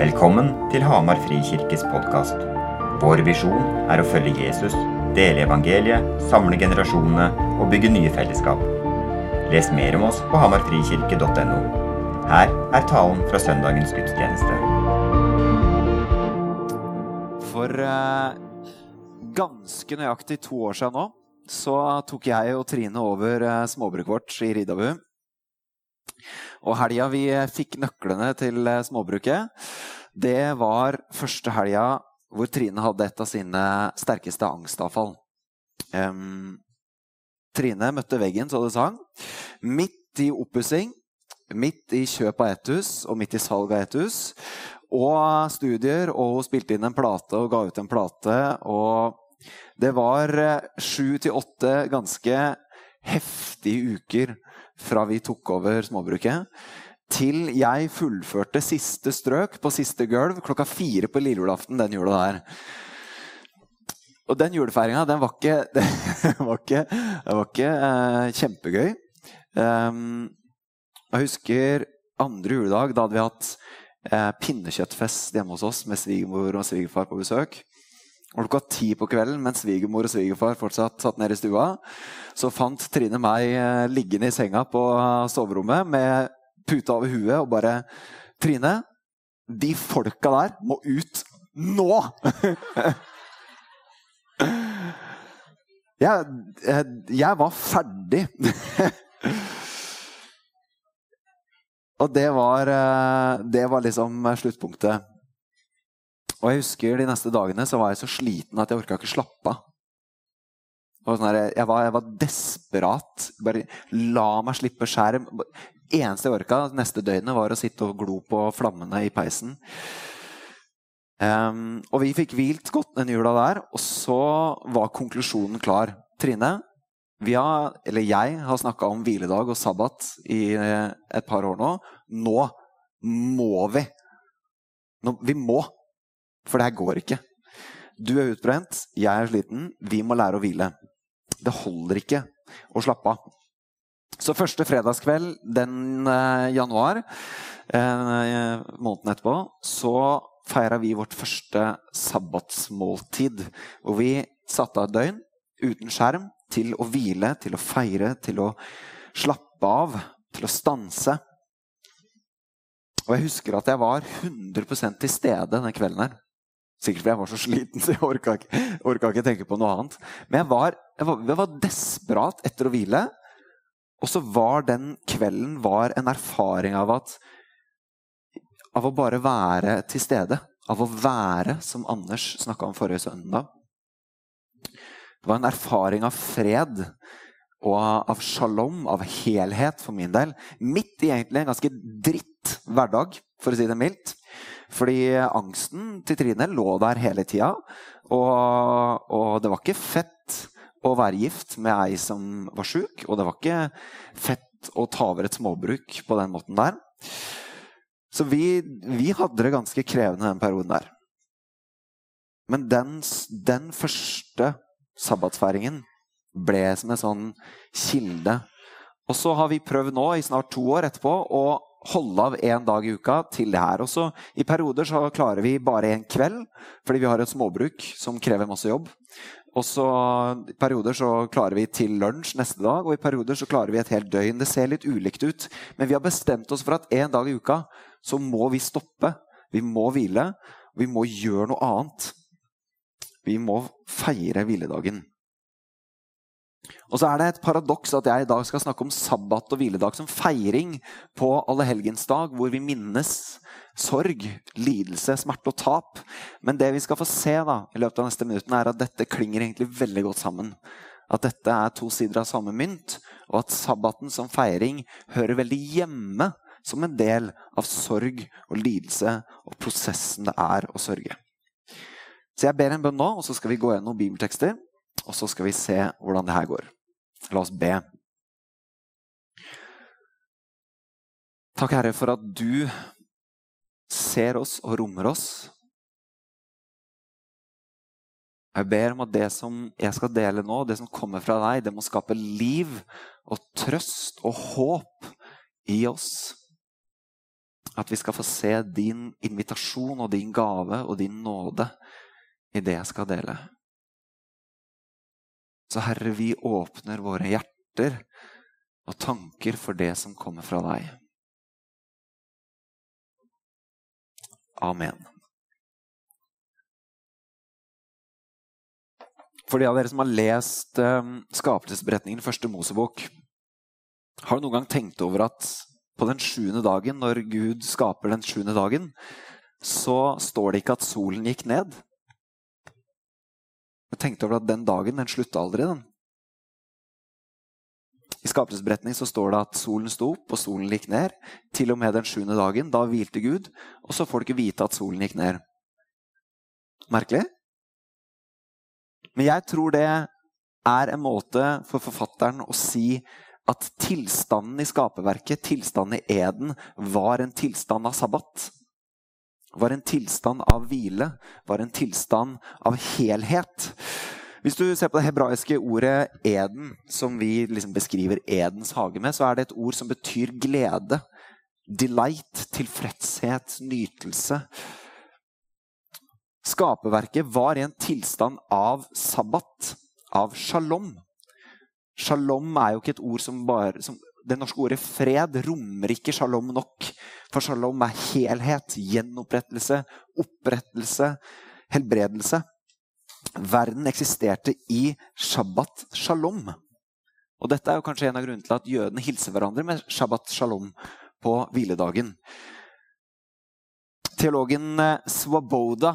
Velkommen til Hamar Frikirkes podkast. Vår visjon er å følge Jesus, dele evangeliet, samle generasjonene og bygge nye fellesskap. Les mer om oss på hamarfrikirke.no. Her er talen fra søndagens gudstjeneste. For eh, ganske nøyaktig to år siden nå så tok jeg og Trine over eh, småbruket vårt i Ridabu. Og helga vi fikk nøklene til eh, småbruket, det var første helga hvor Trine hadde et av sine sterkeste angstavfall. Um, Trine møtte veggen så det sang. Midt i oppussing, midt i kjøp av ett hus og midt i salg av ett hus. Og studier, og hun spilte inn en plate og ga ut en plate. Og det var eh, sju til åtte ganske heftige uker fra vi tok over småbruket, til jeg fullførte siste strøk på siste gulv klokka fire på lille julaften den jula der. Og den julefeiringa, den var ikke, den var ikke, den var ikke eh, kjempegøy. Um, jeg husker andre juledag, da hadde vi hatt eh, pinnekjøttfest hjemme hos oss med svigermor og svigerfar på besøk. Og klokka ti på kvelden, mens svigermor og svigerfar fortsatt satt nede i stua, så fant Trine meg eh, liggende i senga på soverommet med puta over huet og bare 'Trine, de folka der må ut nå!' jeg, jeg, jeg var ferdig. og det var, eh, det var liksom sluttpunktet. Og jeg husker De neste dagene så var jeg så sliten at jeg orka ikke slappe av. Sånn jeg, var, jeg, var, desperat. Bare la meg slippe skjerm. eneste jeg orka neste døgnet, var å sitte og glo på flammene i peisen. Um, og vi fikk hvilt godt den jula der, og så var konklusjonen klar. Trine, har, eller jeg har snakka om hviledag og sabbat i eh, et par år nå. Nå må vi. Nå, vi må. For det her går ikke. Du er utbrent, jeg er sliten. Vi må lære å hvile. Det holder ikke å slappe av. Så første fredagskveld den eh, januar, eh, måneden etterpå, så feira vi vårt første sabbatsmåltid. Hvor vi satte av et døgn uten skjerm til å hvile, til å feire, til å slappe av, til å stanse. Og jeg husker at jeg var 100% til stede den kvelden her. Sikkert fordi jeg var så sliten, så jeg orka ikke, orka ikke tenke på noe annet. Men jeg var, jeg, var, jeg var, desperat etter å hvile. Og så var den kvelden var en erfaring av at Av å bare være til stede. Av å være, som Anders snakka om forrige søndag. Det var en erfaring av fred og av shalom, av helhet, for min del. Midt i egentlig en ganske dritt hverdag, for å si det mildt. Fordi angsten til Trine lå der hele tida. Og, og, det var ikke fett å være gift med ei som var sjuk. Og det var ikke fett å ta over et småbruk på den måten der. Så vi, vi hadde det ganske krevende den perioden der. Men den, den første sabbatsfeiringen ble som en sånn kilde. Og så har vi prøvd nå i snart to år etterpå å holde av én dag i uka til det her. Også I perioder så klarer vi bare en kveld, fordi vi har et småbruk som krever masse jobb. Og så I perioder så klarer vi til lunsj neste dag, og i perioder så klarer vi et helt døgn. Det ser litt ulikt ut, men vi har bestemt oss for at en dag i uka så må vi stoppe. Vi må hvile. Vi må gjøre noe annet. Vi må feire hviledagen. Og så er det et paradoks at jeg i dag skal snakke om sabbat og hviledag som feiring på allehelgensdag, hvor vi minnes sorg, lidelse, smerte og tap. Men det vi skal få se da, i løpet av neste minutten, er at dette klinger egentlig veldig godt sammen. At dette er to sider av samme mynt, og at sabbaten som feiring hører veldig hjemme som en del av sorg og lidelse og prosessen det er å sørge. Så jeg ber en bønn nå, og så skal vi gå gjennom bibeltekster. Og så skal vi se hvordan det her går. La oss be. Takk, Herre, for at du ser oss og rommer oss. Jeg ber om at det som jeg skal dele nå, det som kommer fra deg, det må skape liv og trøst og håp i oss. At vi skal få se din invitasjon og din gave og din nåde i det jeg skal dele. Så Herre, vi åpner våre hjerter og tanker for det som kommer fra deg. Amen. For de av dere som har lest um, skapelsesberetningen, første Mosebok, har du noen gang tenkt over at på den sjuende dagen, når Gud skaper den sjuende dagen, så står det ikke at solen gikk ned. Jeg tenkte over at den dagen den slutta aldri. den. I skapelsesberetning står det at solen sto opp, og solen gikk ned. Til og med den sjuende dagen. Da hvilte Gud, og så får du ikke vite at solen gikk ned. Merkelig? Men jeg tror det er en måte for forfatteren å si at tilstanden i skaperverket, tilstanden i eden, var en tilstand av sabbat. Var en tilstand av hvile, var en tilstand av helhet. Hvis du ser på det hebraiske ordet 'eden', som vi liksom beskriver Edens hage med, så er det et ord som betyr glede. Delight, tilfredshet, nytelse. Skaperverket var i en tilstand av sabbat, av shalom. Shalom er jo ikke et ord som bare som, Det norske ordet fred rommer ikke shalom nok. For shalom er helhet, gjenopprettelse, opprettelse, helbredelse. Verden eksisterte i shabbat shalom. Og Dette er kanskje en av grunnene til at jødene hilser hverandre med shabbat shalom på hviledagen. Teologen eh, Swaboda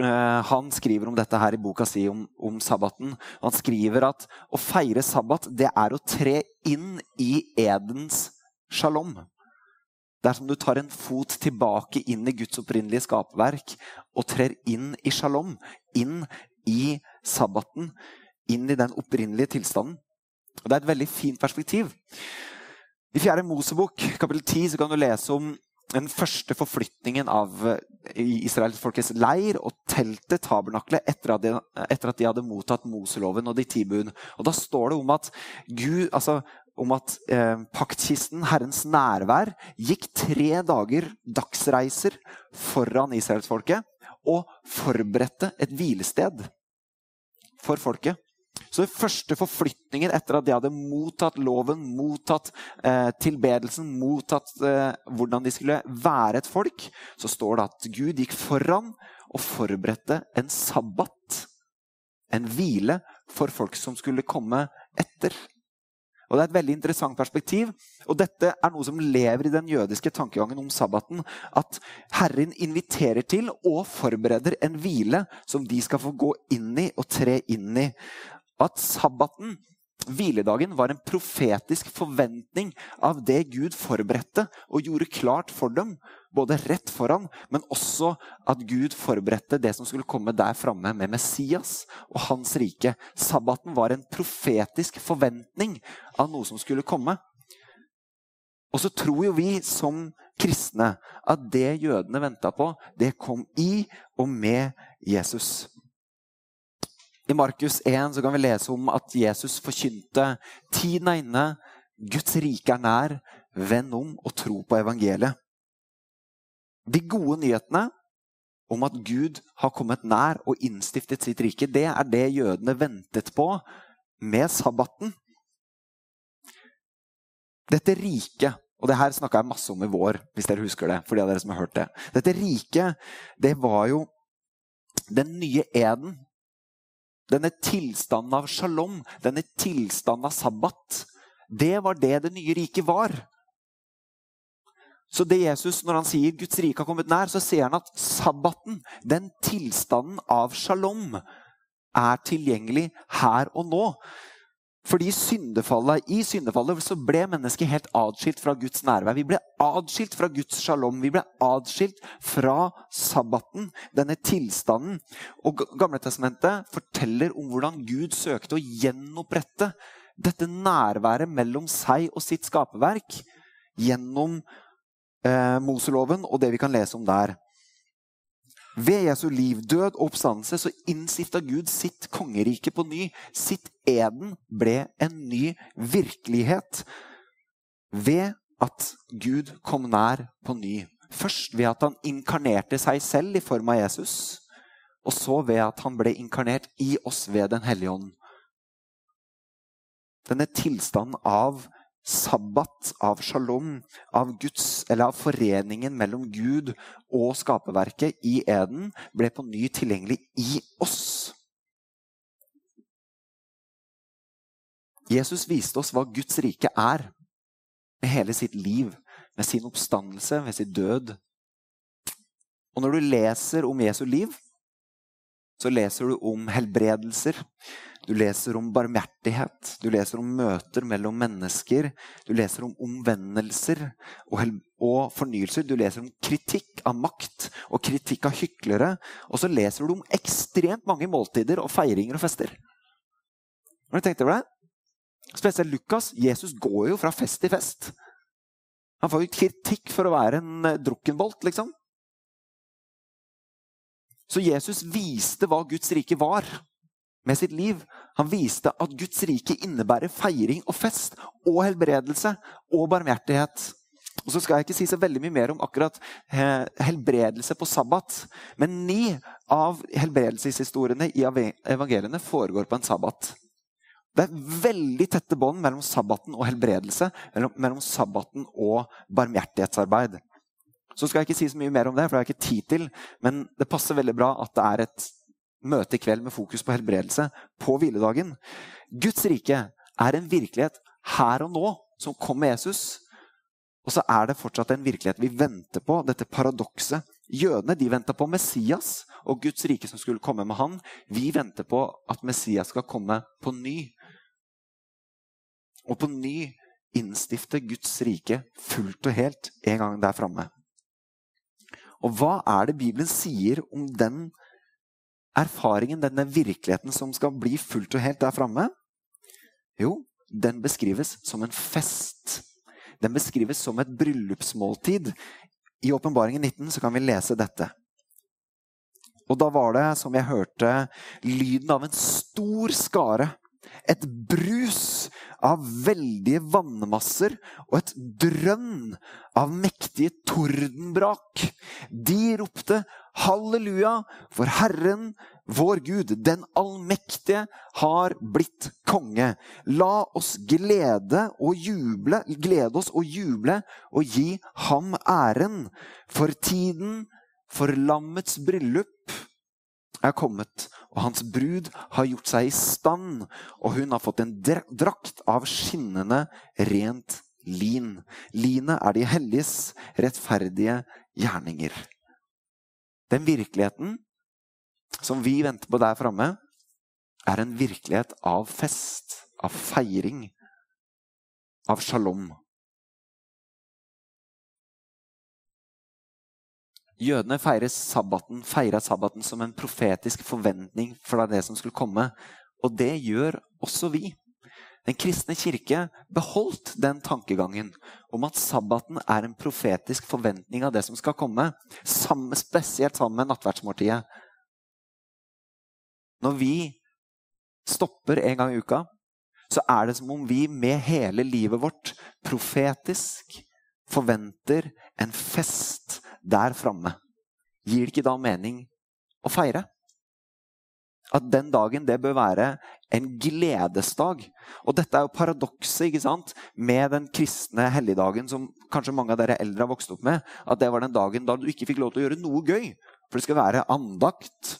han skriver om dette her i boka si om, om, sabbaten. Han skriver at å feire sabbat det er å tre inn i Edens shalom. Det er som du tar en fot tilbake inn i Guds opprinnelige skapverk og trer inn i shalom. Inn i sabbaten. Inn i den opprinnelige tilstanden. Og Det er et veldig fint perspektiv. I 4. Mosebok kapittel 10 så kan du lese om den første forflytningen av eh, israelsfolkets leir og teltet, tabernaklet, etter, etter, at de hadde mottatt Moseloven og de ti bud. Da står det om at, Gud, altså, om at eh, paktkisten, Herrens nærvær, gikk tre dager dagsreiser foran israelsfolket og forberedte et hvilested for folket. Så den første forflytningen etter at de hadde mottatt loven, mottatt eh, tilbedelsen, mottatt eh, hvordan de skulle være et folk, så står det at Gud gikk foran og forberedte en sabbat. En hvile for folk som skulle komme etter. Og Det er et veldig interessant perspektiv. Og dette er noe som lever i den jødiske tankegangen om sabbaten. At Herren inviterer til og forbereder en hvile som de skal få gå inn i og tre inn i at sabbaten, hviledagen, var en profetisk forventning av det Gud forberedte og gjorde klart for dem. Både rett foran, men også at Gud forberedte det som skulle komme der framme med Messias og hans rike. Sabbaten var en profetisk forventning av noe som skulle komme. Og så tror jo vi som kristne at det jødene venta på, det kom i og med Jesus. I Markus 1 kan vi lese om at Jesus forkynte tiden er inne, Guds rike er nær, vend om og tro på evangeliet. De gode nyhetene om at Gud har kommet nær og innstiftet sitt rike, det er det jødene ventet på med sabbaten. Dette riket, og det her snakka jeg masse om i vår, hvis dere husker det. for de av dere som har hørt det. Dette riket, det var jo den nye eden denne tilstanden av shalom, denne tilstanden av sabbat, det var det det nye riket var. Så det Jesus, Når han sier Guds rike har kommet nær, så ser han at sabbaten, den tilstanden av shalom, er tilgjengelig her og nå. Fordi syndefallet, I syndefallet så ble mennesket helt adskilt fra Guds nærvær. Vi ble adskilt fra Guds shalom. Vi ble adskilt fra sabbaten, denne tilstanden. Og Gamletestamentet forteller om hvordan Gud søkte å gjenopprette dette nærværet mellom seg og sitt skaperverk gjennom eh, Moseloven og det vi kan lese om der. Ved Jesu liv, død og oppstandelse så innstifta Gud sitt kongerike på ny. Sitt eden ble en ny virkelighet. Ved at Gud kom nær på ny. Først ved at han inkarnerte seg selv i form av Jesus, og så ved at han ble inkarnert i oss ved Den hellige ånd. Denne tilstanden av sabbat, av shalom, av Guds, eller av foreningen mellom Gud og skaperverket i Eden, ble på ny tilgjengelig i oss. Jesus viste oss hva Guds rike er, med hele sitt liv, med sin oppstandelse, med sin død. Og når du leser om Jesu liv, så leser du om helbredelser. Du leser om barmhjertighet. Du leser om møter mellom mennesker. Du leser om omvendelser og, og fornyelser. Du leser om kritikk av makt og kritikk av hyklere. Og så leser du om ekstremt mange måltider og feiringer og fester. Har du tenkt over det? Spesielt Lukas. Jesus går jo fra fest til fest. Han får jo kritikk for å være en drukkenbolt, liksom. Så Jesus viste hva Guds rike var med sitt liv. Han viste at Guds rike innebærer feiring og fest og helbredelse og barmhjertighet. Og så skal jeg ikke si så veldig mye mer om akkurat helbredelse på sabbat. Men ni av helbredelseshistoriene i evangeliene foregår på en sabbat. Det er veldig tette bånd mellom sabbaten og helbredelse. Mellom sabbaten og barmhjertighetsarbeid. Så skal jeg ikke si så mye mer om det, for det har jeg ikke tid til. Men det passer veldig bra at det er et møte i kveld med fokus på helbredelse på hviledagen. Guds rike er en virkelighet her og nå som kom med Jesus. Og så er det fortsatt en virkelighet vi venter på, dette paradokset. Jødene de venta på Messias og Guds rike som skulle komme med han. Vi venter på at Messias skal komme på ny og på ny innstifte Guds rike fullt og helt en gang der framme. Og hva er det Bibelen sier om den erfaringen, denne virkeligheten som skal bli fullt og helt der framme? Jo, den beskrives som en fest. Den beskrives som et bryllupsmåltid. I Åpenbaringen 19 så kan vi lese dette. Og da var det, som jeg hørte, lyden av en stor skare et brus av veldige vannmasser og et drønn av mektige tordenbrak. De ropte halleluja, for Herren, vår Gud, den allmektige, har blitt konge. La oss glede og juble, glede oss og juble og gi ham æren. For tiden for lammets bryllup er kommet, og hans brud har gjort seg i stand, og hun har fått en drakt av skinnende, rent lin. Linet er de helliges rettferdige gjerninger. Den virkeligheten som vi venter på der framme, er en virkelighet av fest, av feiring, av shalom. Jødene feirer sabbaten, sabbaten som en profetisk forventning for det som skulle komme. Og det gjør også vi. Den kristne kirke beholdt den tankegangen om at sabbaten er en profetisk forventning av det som skal komme, sammen, spesielt sammen med nattverdsmåltidet. Når vi stopper en gang i uka, så er det som om vi med hele livet vårt profetisk forventer en fest der framme. Gir det ikke da mening å feire? At den dagen det bør være en gledesdag. Og dette er jo paradokset med den kristne helligdagen som kanskje mange av dere eldre har vokst opp med. At det var den dagen da du ikke fikk lov til å gjøre noe gøy. For det skal være andakt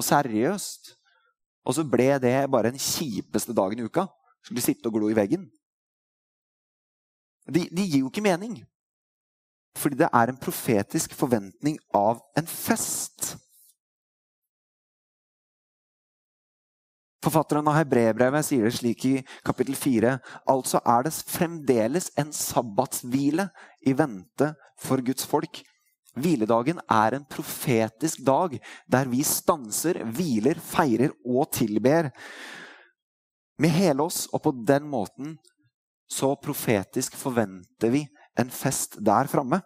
og seriøst. Og så ble det bare den kjipeste dagen i uka. Skulle sitte og glo i veggen. De, de gir jo ikke mening. Fordi det er en profetisk forventning av en fest. Forfatteren av Hebrebrevet sier det slik i kapittel 4.: Altså er det fremdeles en sabbatshvile i vente for Guds folk. Hviledagen er en profetisk dag der vi stanser, hviler, feirer og tilber. Med hele oss, og på den måten så profetisk forventer vi en fest der framme.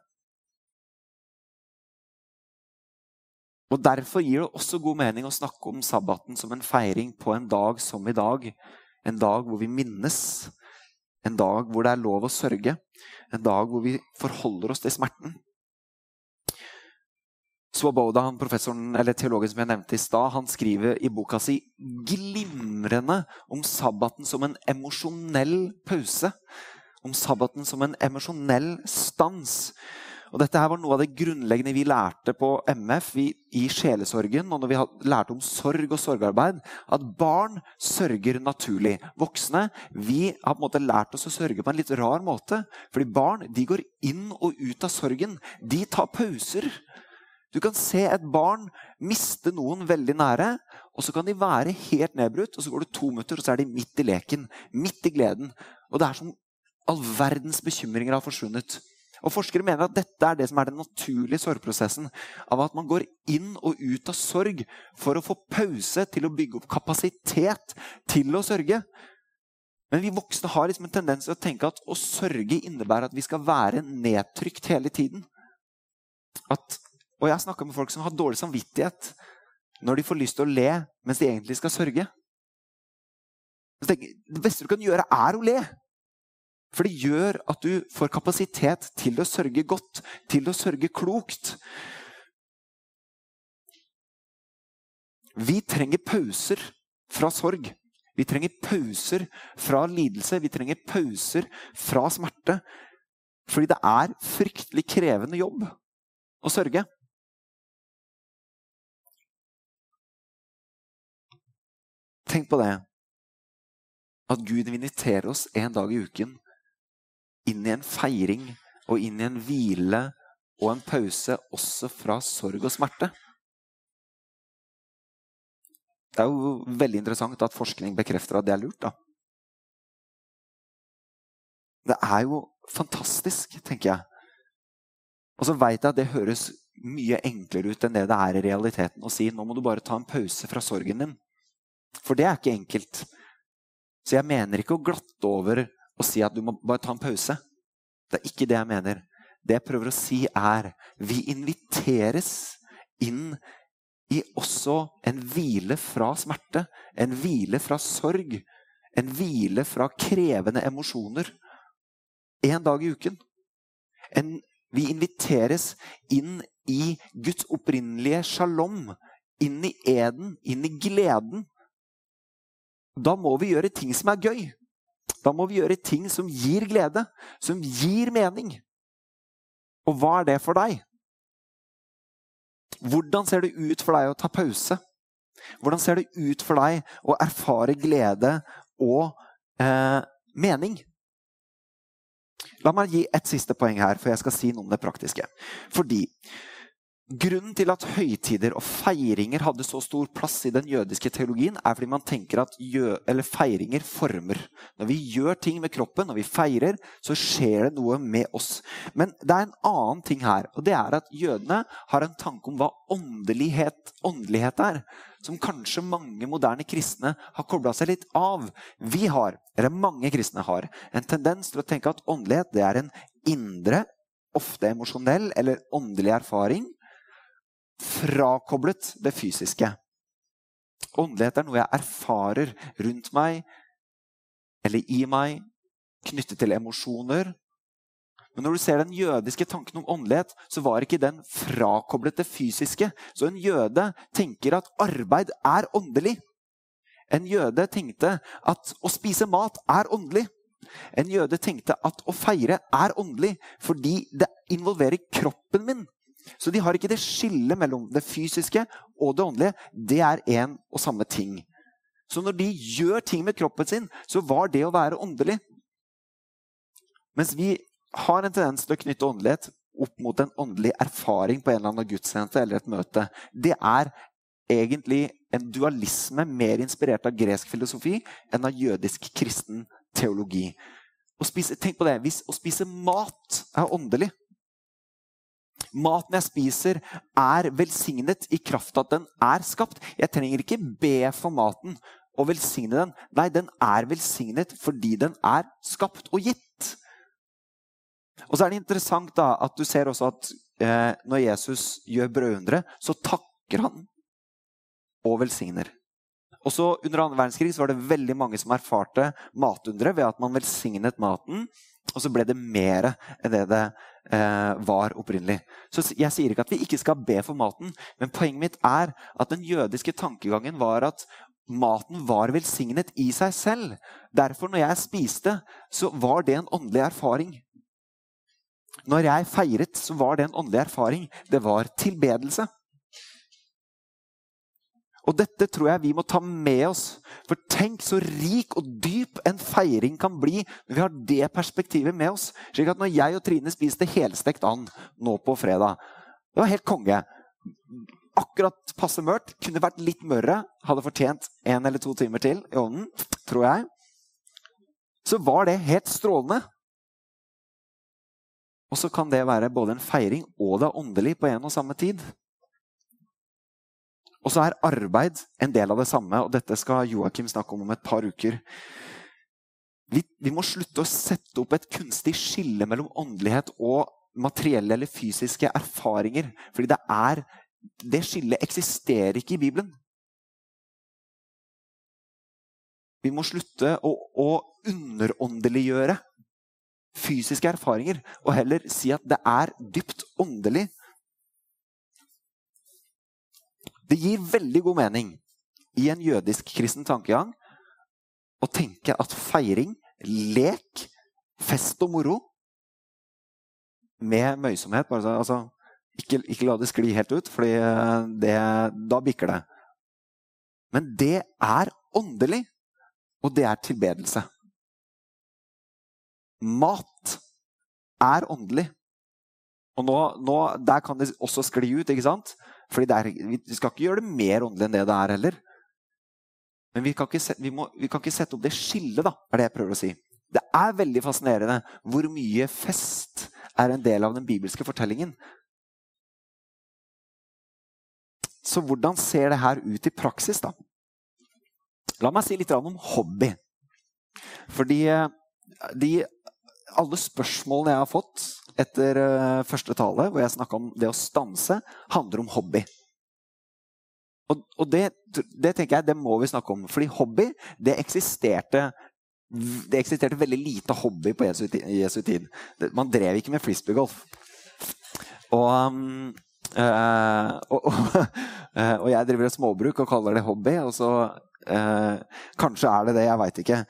Og Derfor gir det også god mening å snakke om sabbaten som en feiring på en dag som i dag. En dag hvor vi minnes. En dag hvor det er lov å sørge. en dag hvor vi forholder oss til smerten. Svoboda, han professoren, eller teologen som jeg nevnte i stad, han skriver i boka si glimrende om sabbaten som en emosjonell pause. Om sabbaten som en emosjonell stans. Og Dette her var noe av det grunnleggende vi lærte på MF vi, i sjelesorgen. og når vi lærte om sorg og sorgarbeid, At barn sørger naturlig. Voksne vi har på en måte lært oss å sørge på en litt rar måte. Fordi barn de går inn og ut av sorgen. De tar pauser. Du kan se et barn miste noen veldig nære, og så kan de være helt nedbrutt. og Så går det to minutter, og så er de midt i leken. Midt i gleden. Og det er som all verdens bekymringer har forsvunnet. Og Forskere mener at dette er det som er den naturlige sorgprosessen. Av at man går inn og ut av sorg for å få pause til å bygge opp kapasitet til å sørge. Men vi voksne har liksom en tendens til å tenke at å sørge innebærer at vi skal være nedtrykt hele tiden. At og jeg snakka med folk som har dårlig samvittighet når de får lyst til å le mens de egentlig skal sørge. Det beste du kan gjøre, er å le. For det gjør at du får kapasitet til å sørge godt, til å sørge klokt. Vi trenger pauser fra sorg. Vi trenger pauser fra lidelse. Vi trenger pauser fra smerte. Fordi det er fryktelig krevende jobb å sørge. Tenk på det. At Gud inviterer oss en dag i uken inn i en feiring og inn i en hvile og en pause også fra sorg og smerte. Det er jo veldig interessant at forskning bekrefter at det er lurt. da. Det er jo fantastisk, tenker jeg. Og så veit jeg at det høres mye enklere ut enn det det er i realiteten å si nå må du bare ta en pause fra sorgen din. For det er ikke enkelt. Så jeg mener ikke å glatte over og si at du må bare ta en pause. Det er ikke det jeg mener. Det jeg prøver å si, er vi inviteres inn i også en hvile fra smerte. En hvile fra sorg. En hvile fra krevende emosjoner. En dag i uken. En, vi inviteres inn i Guds opprinnelige shalom. Inn i eden, inn i gleden da må vi gjøre ting som er gøy. Da må vi gjøre ting som gir glede, som gir mening. Og hva er det for deg? Hvordan ser det ut for deg å ta pause? Hvordan ser det ut for deg å erfare glede og eh, mening? La meg gi et siste poeng her, for jeg skal si noe om det praktiske. Fordi Grunnen til at høytider og feiringer hadde så stor plass i den jødiske teologien, er fordi man tenker at feiringer former. Når vi gjør ting med kroppen, når vi feirer, så skjer det noe med oss. Men det er en annen ting her, og det er at jødene har en tanke om hva åndelighet, åndelighet er. Som kanskje mange moderne kristne har kobla seg litt av. Vi har, eller mange kristne har, en tendens til å tenke at åndelighet det er en indre, ofte emosjonell eller åndelig erfaring frakoblet det fysiske. Åndelighet er noe jeg erfarer rundt meg eller i meg, knyttet til emosjoner. Men når du ser den jødiske tanken om åndelighet, så var ikke den frakoblet det fysiske. Så en jøde tenker at arbeid er åndelig. En jøde tenkte at å spise mat er åndelig. En jøde tenkte at å feire er åndelig fordi det involverer kroppen min. Så de har ikke det skillet mellom det fysiske og det åndelige. Det er én og samme ting. Så når de gjør ting med kroppen sin, så var det å være åndelig. Mens vi har en tendens til å knytte åndelighet opp mot en åndelig erfaring på en eller annen gudstjeneste eller et møte. Det er egentlig en dualisme mer inspirert av gresk filosofi enn av jødisk kristen teologi. Spise, tenk på det, Hvis å spise mat er åndelig, Maten jeg spiser, er velsignet i kraft av at den er skapt. Jeg trenger ikke be for maten og velsigne den. Nei, den er velsignet fordi den er skapt og gitt. Og så er det interessant da, at du ser også at eh, når Jesus gjør brødundre, så takker han og velsigner. Også Under annen verdenskrig var det veldig mange som erfarte matundre ved at man velsignet maten Og så ble det mer enn det det eh, var opprinnelig. Så Jeg sier ikke at vi ikke skal be for maten, men poenget mitt er at den jødiske tankegangen var at maten var velsignet i seg selv. Derfor, når jeg spiste, så var det en åndelig erfaring. Når jeg feiret, så var det en åndelig erfaring. Det var tilbedelse. Og dette tror jeg vi må ta med oss. For tenk så rik og dyp en feiring kan bli når vi har det perspektivet med oss. Slik at når jeg og Trine spiste helstekt and nå på fredag Det var helt konge. Akkurat passe mørt. Kunne vært litt mørre. Hadde fortjent en eller to timer til i ovnen, tror jeg. Så var det helt strålende. Og så kan det være både en feiring og det er åndelig på en og samme tid. Og så er arbeid en del av det samme, og dette skal Joakim snakke om om et par uker. Vi, vi, må slutte å sette opp et kunstig skille mellom åndelighet og materielle eller fysiske erfaringer. Fordi det er Det skillet eksisterer ikke i Bibelen. Vi må slutte å, å underåndeliggjøre fysiske erfaringer, og heller si at det er dypt åndelig. Det gir veldig god mening i en jødisk-kristen tankegang å tenke at feiring, lek, fest og moro med møysomhet altså, ikke, ikke, la det skli helt ut, for da bikker det. Men det er åndelig, og det er tilbedelse. Mat er åndelig. Og nå, nå, Der kan det også skli ut. ikke sant? Fordi Vi skal ikke gjøre det mer åndelig enn det det er heller. Men vi kan, ikke, vi, må, vi kan ikke sette opp det skillet, da, er det jeg prøver å si. Det er veldig fascinerende hvor mye fest er en del av den bibelske fortellingen. Så hvordan ser det her ut i praksis, da? La meg si litt om hobby. Fordi eh, de alle spørsmålene jeg har fått etter uh, første tale, hvor jeg snakka om det å stanse, handler om hobby. Og, og det, det, tenker jeg, det må vi snakke om. Fordi hobby det eksisterte det eksisterte veldig lite hobby på Jesu, Jesu tid. Man drev ikke med frisbeegolf. Og, uh, og, uh, og, jeg driver et småbruk og kaller det hobby. Og så øh, kanskje er det det, jeg veit ikke.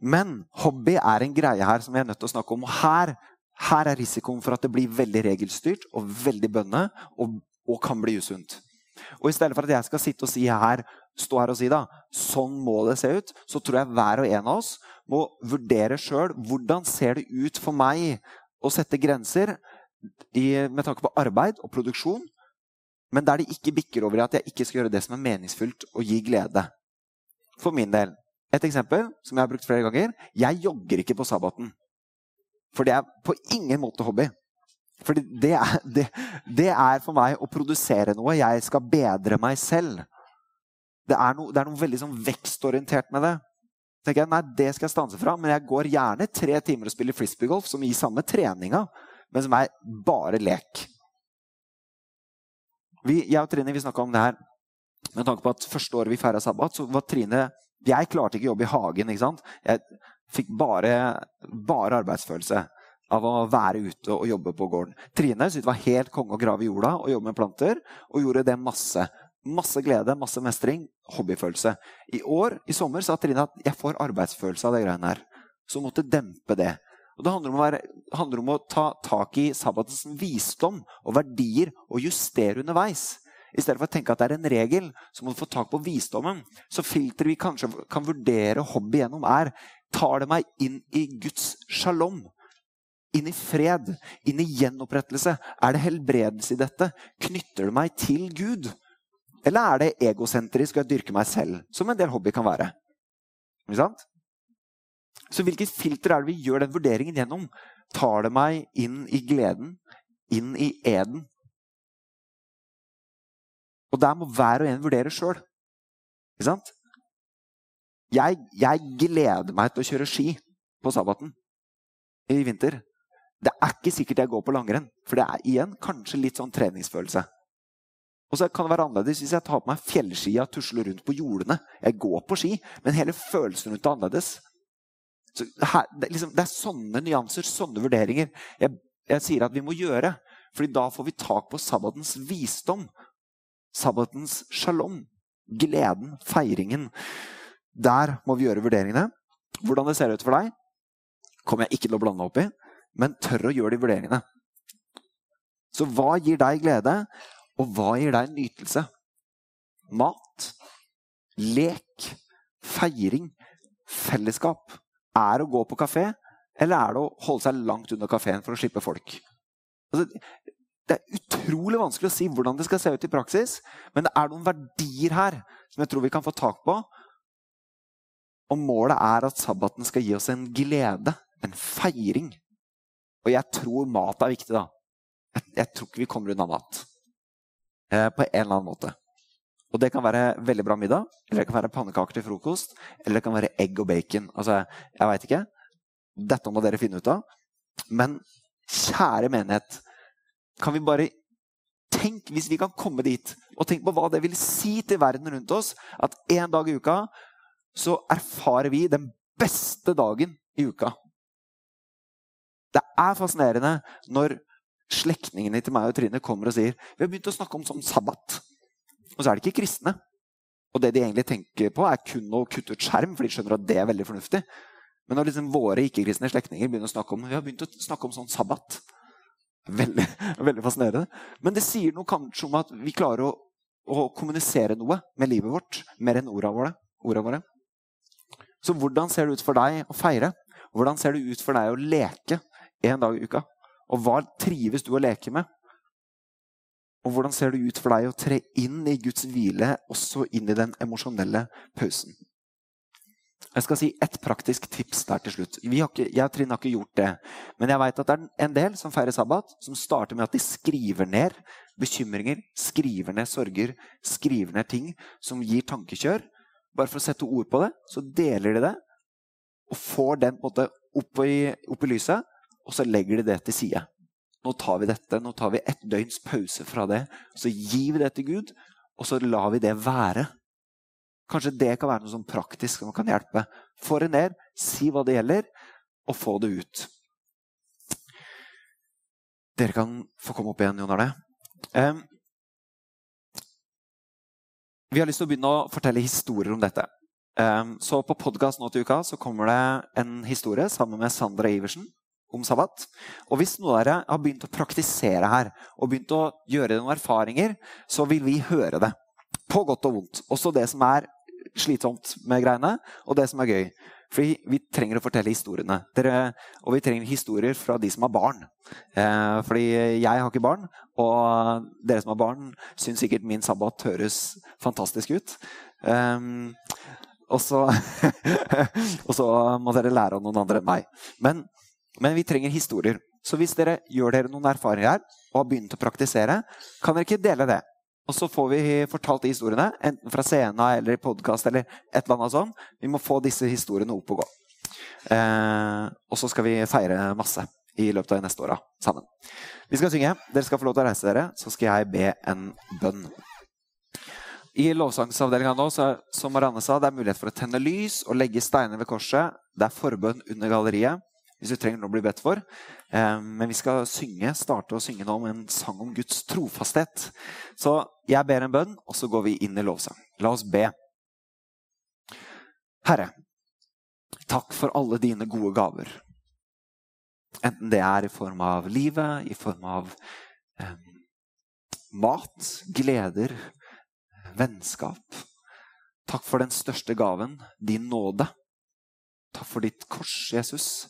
Men hobby er en greie her som vi er nødt til å snakke om. Og her, her er risikoen for at det blir veldig regelstyrt og veldig bønne, og, og kan bli usunt. Og I stedet for at jeg skal sitte og si her, stå her og si da, sånn må det se ut, så tror jeg hver og en av oss må vurdere sjøl hvordan ser det ut for meg å sette grenser i, med tanke på arbeid og produksjon, men der det ikke bikker over i at jeg ikke skal gjøre det som er meningsfullt og gi glede for min del. Et eksempel som jeg har brukt flere ganger. Jeg jogger ikke på sabbaten. For det er på ingen måte hobby. For det det, det er, for meg å produsere noe. Jeg skal bedre meg selv. Det er noe, det er noe veldig sånn vekstorientert med det. tenker jeg, Nei, det skal jeg stanse fra, men jeg går gjerne tre timer og spiller frisbeegolf, som gir samme treninga, men som er bare lek. Vi, jeg og Trine vi snakka om det her med tanke på at første året vi feira sabbat, så var Trine Jeg klarte ikke å jobbe i hagen. ikke sant? Jeg fikk bare, bare arbeidsfølelse av å være ute og jobbe på gården. Trine syntes det var helt konge å grave i jorda og jobbe med planter. Og gjorde det masse. Masse glede, masse mestring, hobbyfølelse. I år, i sommer, sa Trine at jeg får arbeidsfølelse av de greiene her. Så hun måtte dempe det. Og Det handler om, være, handler om å ta tak i sabbatens visdom og verdier og justere underveis. I stedet for å tenke at det er en regel, så må du få tak på visdommen. Så filteret vi kanskje kan vurdere hobby gjennom, er tar det meg inn i Guds shalom? Inn i fred? Inn i gjenopprettelse? Er det helbredelse i dette? Knytter det meg til Gud? Eller er det egosentrisk og jeg dyrker meg selv? Som en del hobby kan være. Ikke sant? Så hvilket filter er det vi gjør den vurderingen gjennom? Tar det meg inn i gleden? Inn i eden? Og der må hver og en vurdere sjøl. Ikke sant? Jeg, jeg, gleder meg til å kjøre ski på sabbaten i vinter. Det er ikke sikkert jeg går på langrenn, for det er igjen kanskje litt sånn treningsfølelse. Og så kan det være annerledes hvis jeg tar på meg fjellskia og tusler rundt på jordene. Jeg går på ski, men hele følelsen rundt er annerledes. Her, det, liksom, det, er sånne nyanser, sånne vurderinger, jeg, jeg sier at vi må gjøre. fordi da får vi tak på sabbatens visdom. Sabbatens shalom. Gleden, feiringen. Der må vi gjøre vurderingene. Hvordan det ser ut for deg, kommer jeg ikke til å blande opp i, men tør å gjøre de vurderingene. Så hva gir deg glede, og hva gir deg nytelse? Mat, lek, feiring, fellesskap. Er det å gå på kafé, eller er det å holde seg langt unna kafeen for å slippe folk? Altså, det er utrolig vanskelig å si hvordan det skal se ut i praksis, men det er noen verdier her som jeg tror vi kan få tak på. Og målet er at sabbaten skal gi oss en glede, en feiring. Og jeg tror mat er viktig, da. Jeg, jeg tror ikke vi kommer unna mat. Eh, på en eller annen måte. Og det kan være veldig bra middag, eller det kan være pannekaker til frokost, eller det kan være egg og bacon. Altså, jeg veit ikke. Dette må dere finne ut av. Men kjære menighet, kan vi bare Tenk hvis vi kan komme dit, og tenk på hva det vil si til verden rundt oss at en dag i uka så erfarer vi den beste dagen i uka. Det er fascinerende når slektningene til meg og Trine kommer og sier vi har begynt å snakke om sånn sabbat. Og så er de ikke kristne. Og det de egentlig tenker på, er kun å kutte ut skjerm, for de skjønner at det er veldig fornuftig. Men når liksom våre ikke-kristne slektninger begynner å snakke om vi har begynt å snakke om sånn sabbat Veldig, veldig fascinerende. Men det sier noe kanskje om at vi klarer å, å kommunisere noe med livet vårt mer enn ordene våre. Ordene våre. Så hvordan ser det ut for deg å feire? Hvordan ser det ut for deg å leke en dag i uka? Og hva trives du å leke med? Og hvordan ser det ut for deg å tre inn i Guds hvile, også inn i den emosjonelle pausen? Jeg skal si ett praktisk tips der til slutt. Ikke, jeg og Trine har ikke gjort det. Men jeg vet at det er en del som feirer sabbat, som starter med at de skriver ned bekymringer, skriver ned sorger, skriver ned ting som gir tankekjør. Bare for å sette ord på det, så deler de det og får den på en måte opp i, opp i lyset og så legger de det til side. Nå tar vi dette, nå tar vi et døgns pause fra det. Så gir vi det til Gud, og så lar vi det være. Kanskje det kan være noe sånn praktisk som kan hjelpe. Få det ned, si hva det gjelder, og få det ut. Dere kan få komme opp igjen, Jon Arne. Um, vi har lyst til å begynne å fortelle historier om dette. Um, så på podkast nå til uka så kommer det en historie sammen med Sandra Iversen om sabbat. Og hvis noen av dere har begynt å praktisere her og begynt å gjøre noen erfaringer, så vil vi høre det. På godt og vondt. Også det som er slitsomt med greiene, og det som er gøy. Fordi vi trenger å fortelle historiene. Dere, og vi trenger historier fra de som har barn. Eh, fordi jeg har ikke barn, og dere som har barn, syns sikkert min sabbat høres fantastisk ut. Eh, og så, og så må dere lære av noen andre enn meg. Men men vi trenger historier. Så hvis dere gjør dere noen erfaringer her og har begynt å praktisere, kan dere ikke dele det. Og så får vi fortalt de historiene, enten fra scenen eller i podkast eller et eller annet sånt. Vi må få disse historiene opp og gå. Eh, og så skal vi feire masse i løpet av de neste åra sammen. Vi skal synge. Dere skal få lov til å reise dere. Så skal jeg be en bønn. I lovsangsavdelinga nå, så, som Marianne sa, det er mulighet for å tenne lys og legge steiner ved korset. Det er forbønn under galleriet hvis du trenger noe å bli bedt for. Eh, men vi skal synge, starte å synge nå med en sang om Guds trofasthet. Så jeg ber en bønn, og så går vi inn i lovsang. La oss be. Herre, takk for alle dine gode gaver. Enten det er i form av livet, i form av eh, mat, gleder, vennskap. Takk for den største gaven, din nåde. Takk for ditt kors, Jesus.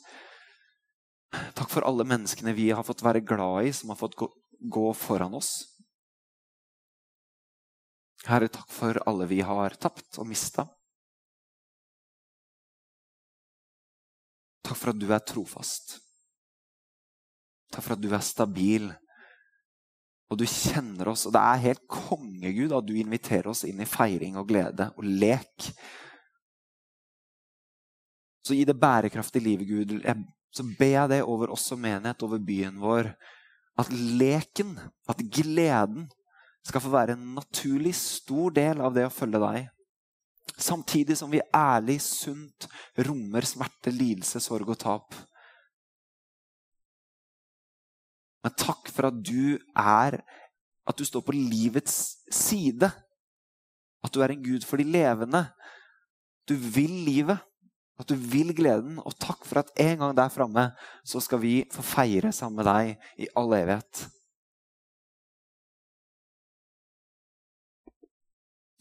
Takk for alle menneskene vi har fått være glad i, som har fått gå, gå foran oss. Herre, takk for alle vi har tapt og mista. Takk for at du er trofast. Takk for at du er stabil. Og du kjenner oss. Og det er helt kongegud at du inviterer oss inn i feiring og glede og lek. Så gi det bærekraftige livet, Gud. Jeg så ber jeg det over oss som menighet, over byen vår. At leken, at gleden, skal få være en naturlig stor del av det å følge deg. Samtidig som vi ærlig, sunt rommer smerte, lidelse, sorg og tap. Men takk for at du er At du står på livets side. At du er en Gud for de levende. Du vil livet. At du vil gleden. Og takk for at en gang der framme så skal vi få feire sammen med deg i all evighet.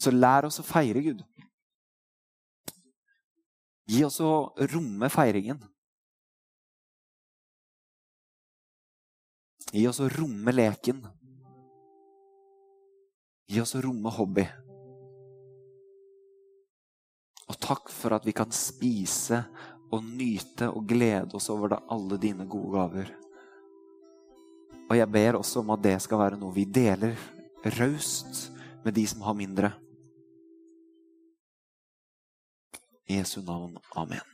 Så lær oss å feire Gud. Gi oss å romme feiringen. Gi oss å romme leken. Gi oss å romme hobby. Og takk for at vi kan spise og nyte og glede oss over alle dine gode gaver. Og jeg ber også om at det skal være noe vi deler raust med de som har mindre. I Jesu navn. Amen.